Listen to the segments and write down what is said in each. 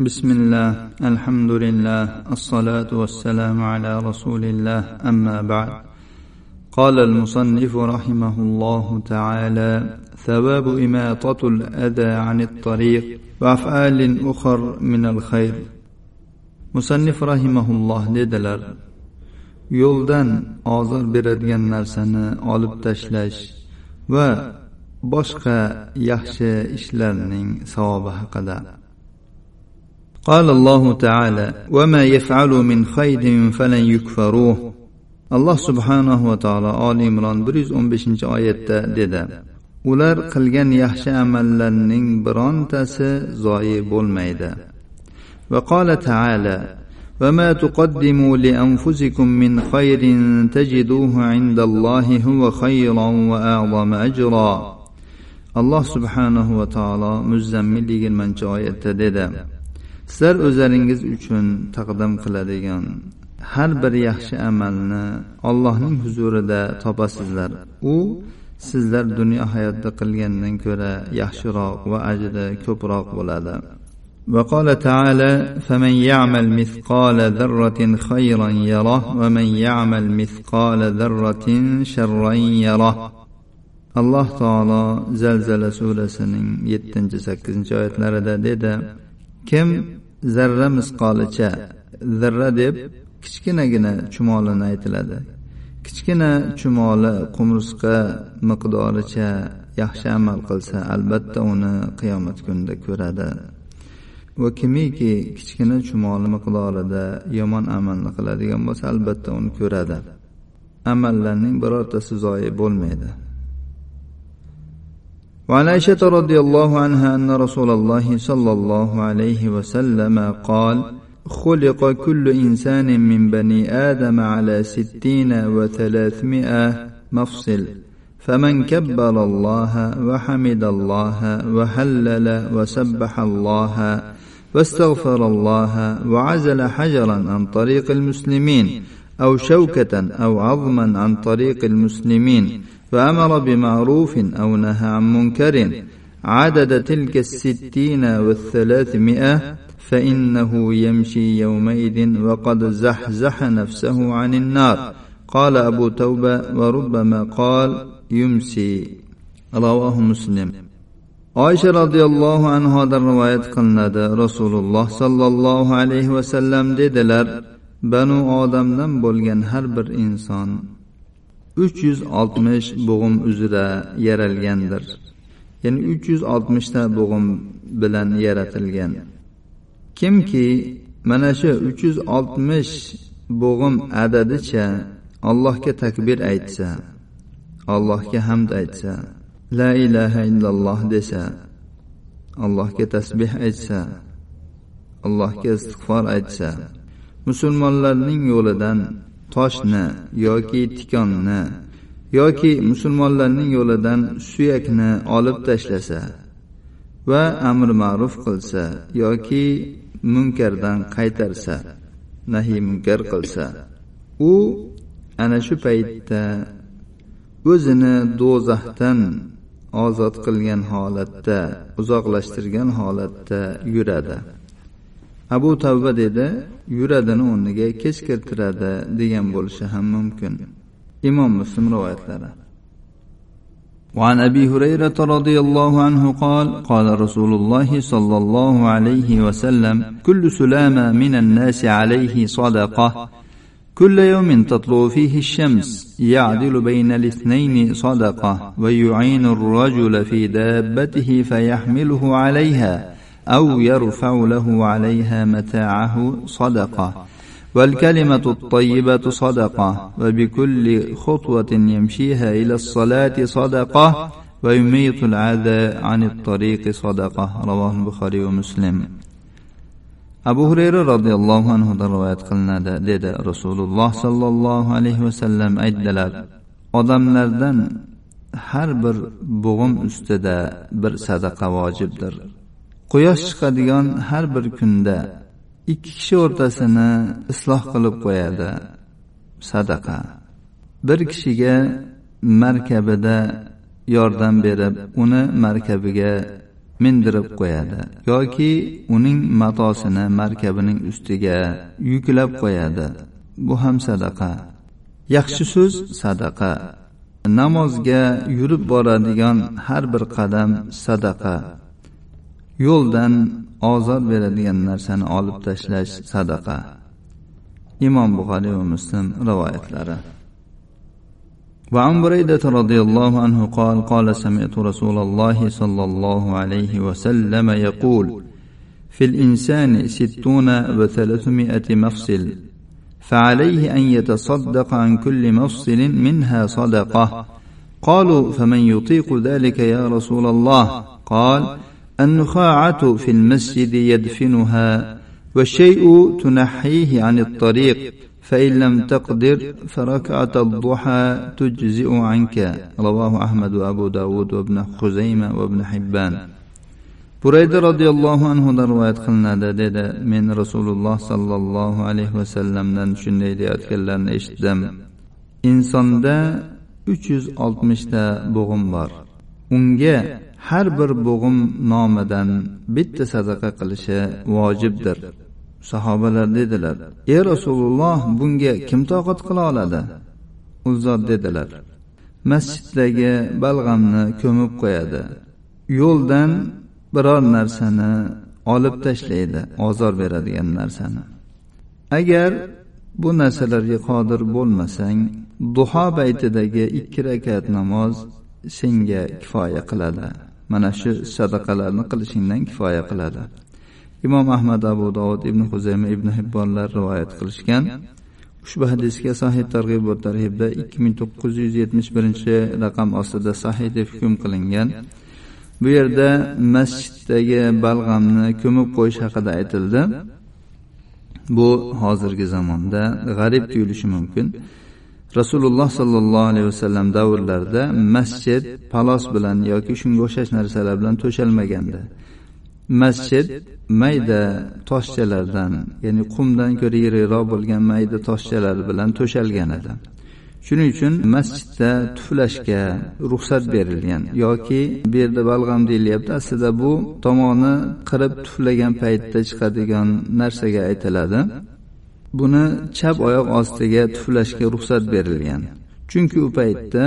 بسم الله الحمد لله الصلاة والسلام على رسول الله أما بعد قال المصنف رحمه الله تعالى ثواب إماطة الأذى عن الطريق وأفعال أخر من الخير مصنف رحمه الله dedilar yo'ldan ozor beradigan narsani olib tashlash va boshqa yaxshi ishlarning savobi haqida قال الله تعالى وما يفعلوا من خير فلن يكفروه alloh subhanahu va taolo oli imron bir yuz o'n beshinchi oyatda dedi ular qilgan yaxshi amallarning birontasi zoyi bo'lmaydi وقال تعالى وما تقدموا لأنفسكم من خير تجدوه عند الله هو خيرا وأعظم أجرا subhanahu va taolo muzammil yigirmanchi oyatda dedi sizlar o'zlaringiz uchun taqdim qiladigan har bir yaxshi amalni allohning huzurida topasizlar u sizlar dunyo hayotida qilgandan ko'ra yaxshiroq va ajri ko'proq bo'ladi وقال تعالى فمن يعمل مثقال ذرة خيرا يره ومن يعمل مثقال ذرة شرا يره alloh taolo zalzala surasining yettinchi sakkizinchi oyatlarida dedi kim zarra misqolicha zarra deb kichkinagina chumolini aytiladi. Kichkina chumoli qumursqa miqdoricha yaxshi amal qilsa albatta uni qiyomat kunida ko'radi. Va kimiki kichkina chumoli miqdorida yomon amalni qiladigan bo'lsa albatta uni ko'radi. Amallarning birortasi zoyi bo'lmaydi. وعن عائشة رضي الله عنها أن رسول الله صلى الله عليه وسلم قال خلق كل إنسان من بني آدم على ستين وثلاثمائة مفصل فمن كبر الله وحمد الله وهلل وسبح الله واستغفر الله وعزل حجرا عن طريق المسلمين أو شوكة أو عظما عن طريق المسلمين فأمر بمعروف أو نهى عن منكر عدد تلك الستين والثلاثمائة فإنه يمشي يومئذ وقد زحزح نفسه عن النار قال أبو توبة وربما قال يمسي رواه مسلم oysha roziyallohu anhodan rivoyat qilinadi rasululloh sollallohu alayhi vasallam dedilar banu odamdan bo'lgan har bir inson uch yuz oltmish bo'g'im uzra yaralgandir. Ya'ni uch yuz oltmishta bo'g'im bilan yaratilgan. Kimki mana shu uch yuz oltmish bo'g'im adadicha allohga takbir aytsa allohga hamd aytsa la ilaha illalloh desa allohga tasbeh aytsa allohga istig'for aytsa musulmonlarning yo'lidan toshni yoki tikonni yoki musulmonlarning yo'lidan suyakni olib tashlasa va amr ma'ruf qilsa yoki munkardan qaytarsa nahiy munkar qilsa u ana shu paytda o'zini do'zaxdan ozod qilgan holatda uzoqlashtirgan holatda yuradi. Abu tavba dedi yuradini o'rniga kechkirtiradi degan bo'lishi ham mumkin. Imom muslim rivoyatlari. وعن ابي هريره رضي الله عنه قال قال رسول الله صلى الله عليه وسلم كل سلامه من الناس عليه صدقه كل يوم تطلع فيه الشمس يعدل بين الاثنين صدقه ويعين الرجل في دابته فيحمله عليها أو يرفع له عليها متاعه صدقة. والكلمة الطيبة صدقة وبكل خطوة يمشيها إلى الصلاة صدقة ويميت العذى عن الطريق صدقة. رواه البخاري ومسلم. أبو هريرة رضي الله عنه دروات قلنا دد رسول الله صلى الله عليه وسلم أجدلت أدم نردن هرب بغم استدى بر صدقة واجب در. Quyosh chiqadigan har bir kunda ikki kishi o'rtasini isloh qilib qo'yadi. Sadaqa. Bir kishiga markabida yordam berib uni markabiga mindirib qo'yadi yoki uning matosini markabining ustiga yuklab qo'yadi. Bu ham sadaqa. Yaxshi so'z sadaqa. Namozga yurib boradigan har bir qadam sadaqa. Yo'ldan ozor beradigan narsani olib tashlash sadaqa. Imom buxoriy va muslim rivoyatlari. وعن بريدة رضي الله عنه قال قال سمعت رسول الله صلى الله عليه وسلم يقول في الإنسان ستون وثلاثمائة مفصل فعليه أن يتصدق عن كل مفصل منها صدقة قالوا فمن يطيق ذلك يا رسول الله قال النخاعة في المسجد يدفنها والشيء تنحيه عن الطريق فإن لم تقدر فركعة الضحى تجزئ عنك. رواه أحمد وأبو داود وابن خزيمة وابن حبان. بريدة رضي الله عنه رواية قلنا دادة من رسول الله صلى الله عليه وسلم. ننشني ديات كلان إشدم إنسان دا 360 تا بغم har bir bo'g'im nomidan bitta sadaqa qilishi vojibdir. Sahobalar dedilar ey rasululloh bunga kim toqat qila oladi? U zot dedilar masjiddagi balg'amni ko'mib qo'yadi. Yo'ldan biror narsani olib tashlaydi ozor beradigan narsani. Agar bu narsalarga qodir bo'lmasang duho baytidagi ikki rakat namoz senga kifoya qiladi. Mana shu sadaqalarni qilishingdan kifoya qiladi. Imom ahmad abu dovud ibn huzayma ibn hibbonlar rivoyat qilishgan. Ushbu hadisga sahih targ'ib va tarhibda ikki ming to'qqiz yuz yetmish birinchi raqam ostida sahih deb hukm qilingan. Bu yerda masjiddagi balg'amni ko'mib qo'yish haqida aytildi. Bu hozirgi zamonda g'arib tuyulishi mumkin. Rasululloh sollallohu alayhi vasallam davrlarida masjid palos bilan yoki shunga o'xshash narsalar bilan to'shalmagandi masjid mayda toshchalardan ya'ni qumdan ko'ra yirikroq bo'lgan mayda toshchalar bilan to'shalgan edi. Shuning uchun masjidda tuflashga ruxsat berilgan yoki bu yerda balg'am deyilyapti. Aslida bu tomoni qirib tuflagan paytda chiqadigan narsaga aytiladi. Buni chap oyoq ostiga tuflashga ruxsat berilgan. Chunki u paytda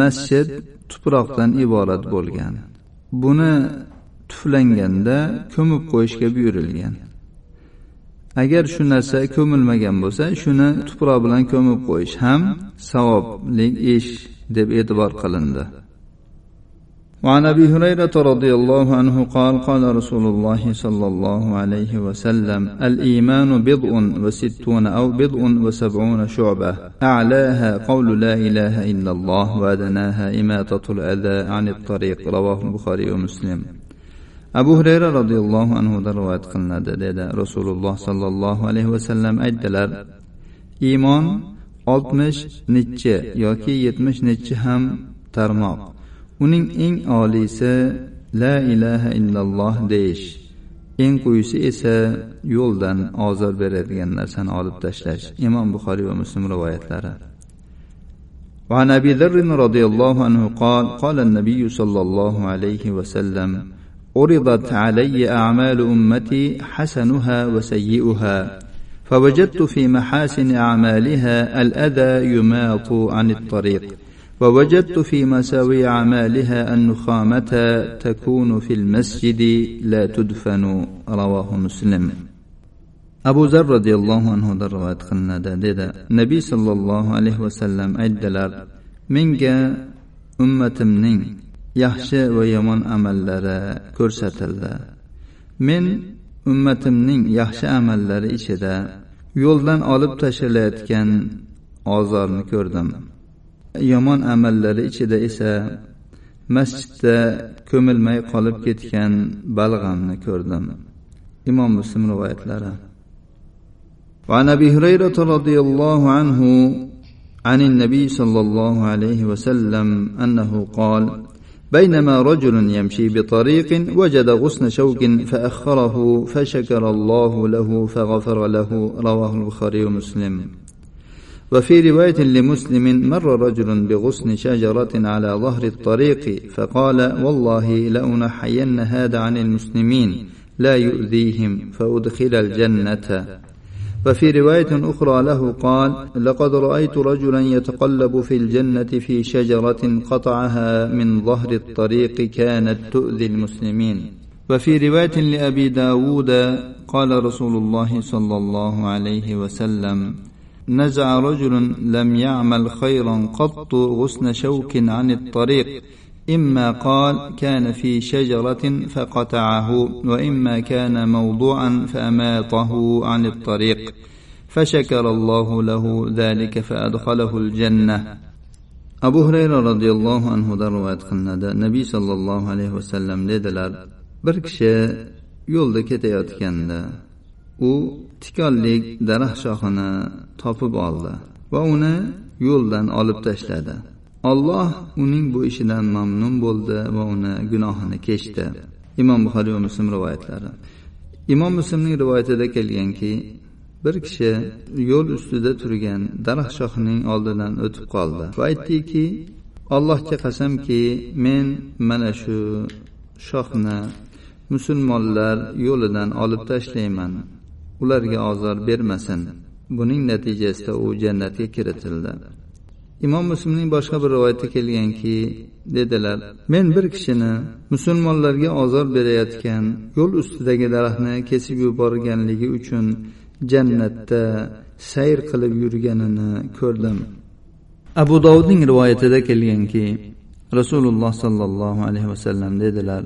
masjid tuproqdan iborat bo'lgan. Buni tuflanganda ko'mib qo'yishga buyurilgan. Agar shu narsa ko'milmagan bo'lsa shuni tuproq bilan ko'mib qo'yish ham savobli ish deb e'tibor qilindi. وعن أبي هريرة رضي الله عنه قال قال رسول الله صلى الله عليه وسلم الإيمان بضع وستون أو بضع وسبعون شعبة أعلاها قول لا إله إلا الله وأدناها اماطه الأذى عن الطريق رواه البخاري ومسلم. abu hurayra roziyallohu anhudan rivoyat qilinadi dedi rasululloh sollallohu alayhi vasallam aytdilar iymon oltmish nechi yoki yetmish nechi ham tarmoq uning eng oliysi la ilaha illalloh deyish eng quyisi esa yo'ldan ozor beradigan narsani olib tashlash imom buxoriy va muslim rivoyatlari وعن ابي ذر رضي الله عنه قال قال النبي صلى الله عليه وسلم عرضت علي أعمال أمتي حسنها وسيئها فوجدت في محاسن أعمالها الأذى يماط عن الطريق ووجدت في مساوي أعمالها النخامة تكون في المسجد لا تدفن رواه مسلم abu zar roziyallohu anhudan rivoyat qilinadi dedi nabiy sollallohu alayhi vasallam aytdilar menga ummatimning yaxshi va yomon amallari ko'rsatildi men ummatimning yaxshi amallari ichida yo'ldan olib tashlalayotgan ozorni ko'rdim yomon amallari ichida esa masjidda ko'milmay qolib ketgan balg'amni ko'rdim. Imom muslim rivoyatlari. وعن ابي هريره رضي الله عنه عن النبي صلى الله عليه وسلم انه قال بينما رجل يمشي بطريق وجد غصن شوك فأخره فشكر الله له فغفر له رواه البخاري ومسلم وفي رواية لمسلم مر رجل بغصن شجرة على ظهر الطريق فقال والله لأنحين هذا عن المسلمين لا يؤذيهم فأدخل الجنة. وفي رواية أخرى له قال لقد رأيت رجلا يتقلب في الجنة في شجرة قطعها من ظهر الطريق كانت تؤذي المسلمين. وفي رواية لأبي داود قال رسول الله صلى الله عليه وسلم نزع رجل لم يعمل خيرا قط غصن شوك عن الطريق. إما قال كان في شجرة فقطعه وإما كان موضوعا فأماطه عن الطريق. فشكر الله له ذلك فأدخله الجنة. أبو هريرة رضي الله عنه روايات قلنada nabiy sollallohu alayhi vasallam dedilar bir kishi yo'lda ketayotganda u tikonlik daraxt shoxini topib oldi va uni yo'ldan olib tashladi. Olloh uning bu ishidan mamnun bo'ldi va uni gunohini kechdi. Imom buxoriy va muslim rivoyatlari. Imom muslimning rivoyatida kelganki bir kishi yo'l ustida turgan daraxt shoxining oldidan o'tib qoldi va aytdiki allohga qasamki men mana shu shoxni musulmonlar yo'lidan olib tashlayman. Ularga ozor bermasin. Buning natijasida u jannatga kiritildi. Imom muslimning boshqa bir rivoyatda kelganki dedilar men bir kishini musulmonlarga ozor berayotgan yo'l ustidagi daraxtni kesib yuborganligi uchun jannatda sayr qilib yurganini ko'rdim. Abu dovudning rivoyatida kelganki rasululloh sollallohu alayhi vasallam dedilar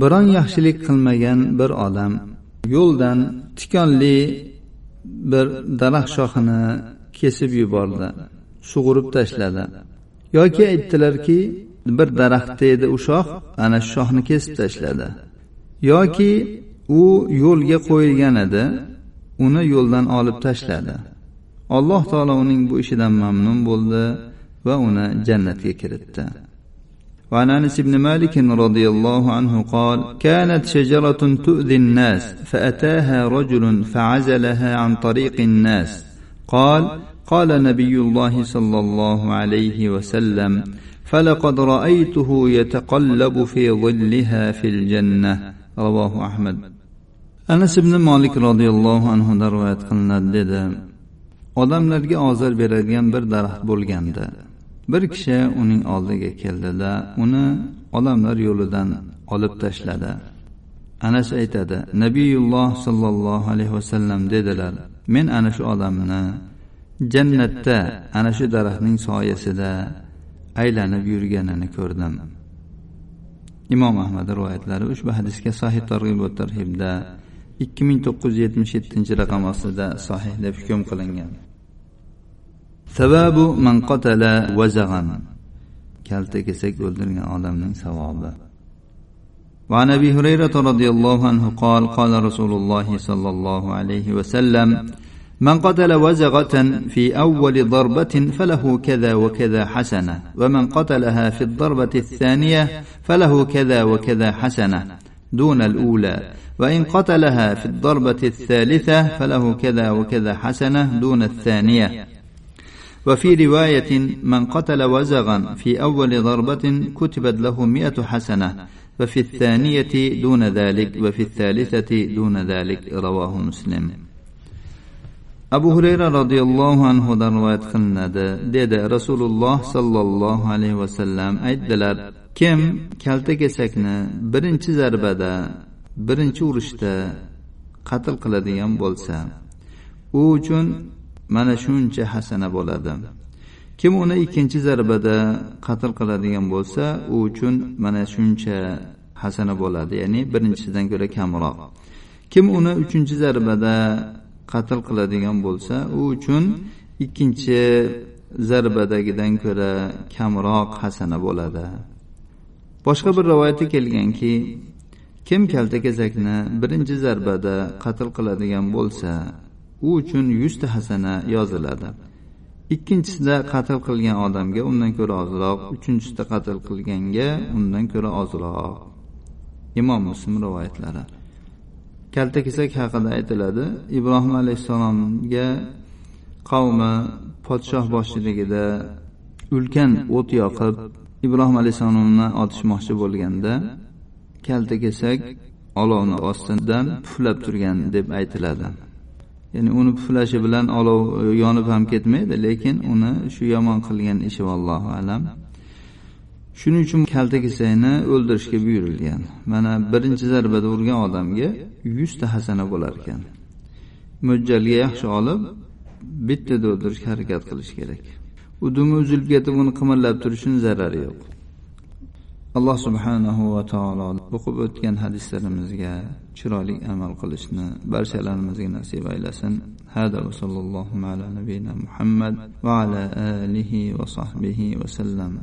biron yaxshilik qilmagan bir odam yo'ldan tikonli bir daraxt shoxini kesib yubordi. Sug'urib tashladi. Yoki aytdilarki bir daraxtda edi u shox ana shu shoxni kesib tashladi. Yoki u yo'lga qo'yilgan edi uni yo'ldan olib tashladi. Alloh taolo uning bu ishidan mamnun bo'ldi va uni jannatga kiritdi. وعن أنس بن مالك رضي الله عنه قال كانت شجرة تؤذي الناس فأتاها رجل فعزلها عن طريق الناس. قال قال نبي الله صلى الله عليه وسلم فلقد رأيته يتقلب في ظلها في الجنة. رواه أحمد. anas ibn molik roziyallohu anhudan rivoyat qilinadi dedi odamlarga ozor beradigan bir daraxt bo'lganda bir kishi uning oldiga keldida uni odamlar yo'lidan olib tashladi. Anas aytadi nabiyulloh sollallohu alayhi vasallam dedilar men ana shu odamni jannatda ana shu daraxtning soyasida aylanib yurganini ko'rdim. Imom ahmad rivoyatlari ushbu hadisga sahih targ'ibot tarhibda ikki ming to'qqiz yuz yetmish yettinchi raqam ostida sahih deb hukm qilingan. Sababu man qatala vazag'an kalta kesak o'ldirgan odamning savobi وعن أبي هريرة رضي الله عنه قال قال رسول الله صلى الله عليه وسلم من قتل وزغة في أول ضربة فله كذا وكذا حسنة ومن قتلها في الضربة الثانية فله كذا وكذا حسنة دون الأولى وإن قتلها في الضربة الثالثة فله كذا وكذا حسنة دون الثانية. وفي رواية من قتل وزغا في أول ضربة كتبت له مئة حسنة وفي الثانية دون ذلك وفي الثالثة دون ذلك رواه مسلم abu hurayra roziyallohu anhudan rivoyat qilinadi dedi rasululloh sollallohu alayhi vasallam aytdilar kim kaltakesakni birinchi zarbada birinchi urushda qatl qiladigan bo'lsa u uchun mana shuncha hasana bo'ladi. Kim uni ikkinchi zarbada qatl qiladigan bo'lsa u uchun mana shuncha hasana bo'ladi ya'ni birinchisidan ko'ra kamroq. Kim uni uchinchi zarbada qatl qiladigan bo'lsa u uchun ikkinchi zarbadagidan ko'ra kamroq hasana bo'ladi. Boshqa bir rivoyatda kelganki kim kaltakesakni birinchi zarbada qatl qiladigan bo'lsa u uchun yuzta hasana yoziladi. Ikkinchisida qatl qilgan odamga undan ko'ra ozroq uchinchisida qatl qilganga undan ko'ra ozroq. Imom muslim rivoyatlari. Kaltakesak haqida aytiladi ibrohim alayhissalomga qavmi podshoh boshchiligida ulkan o't yoqib ibrohim alayhissalomni otishmoqchi bo'lganda kalta kesak olovni ostidan puflab turgan deb aytiladi. Ya'ni uni puflashi bilan olov e, yonib ham ketmaydi lekin uni shu yomon qilgan ishi vallohu alam. Shuning uchun kalta kesakni o'ldirishga buyurilgan. Mana birinchi zarbada urgan odamga yuzta hasana bo'lar ekan. Mo'ljalga yaxshi olib bittada o'ldirishga harakat qilish kerak. U dumi uzilib ketib uni qimirlab turishini zarari yo'q. Alloh subhanahu va taolo o'qib o'tgan hadislarimizga chiroyli amal qilishni barchalarimizga nasib aylasin. Hada va sallallohu ala nabiyina muhammad va ala alihi va sahbihi vasallam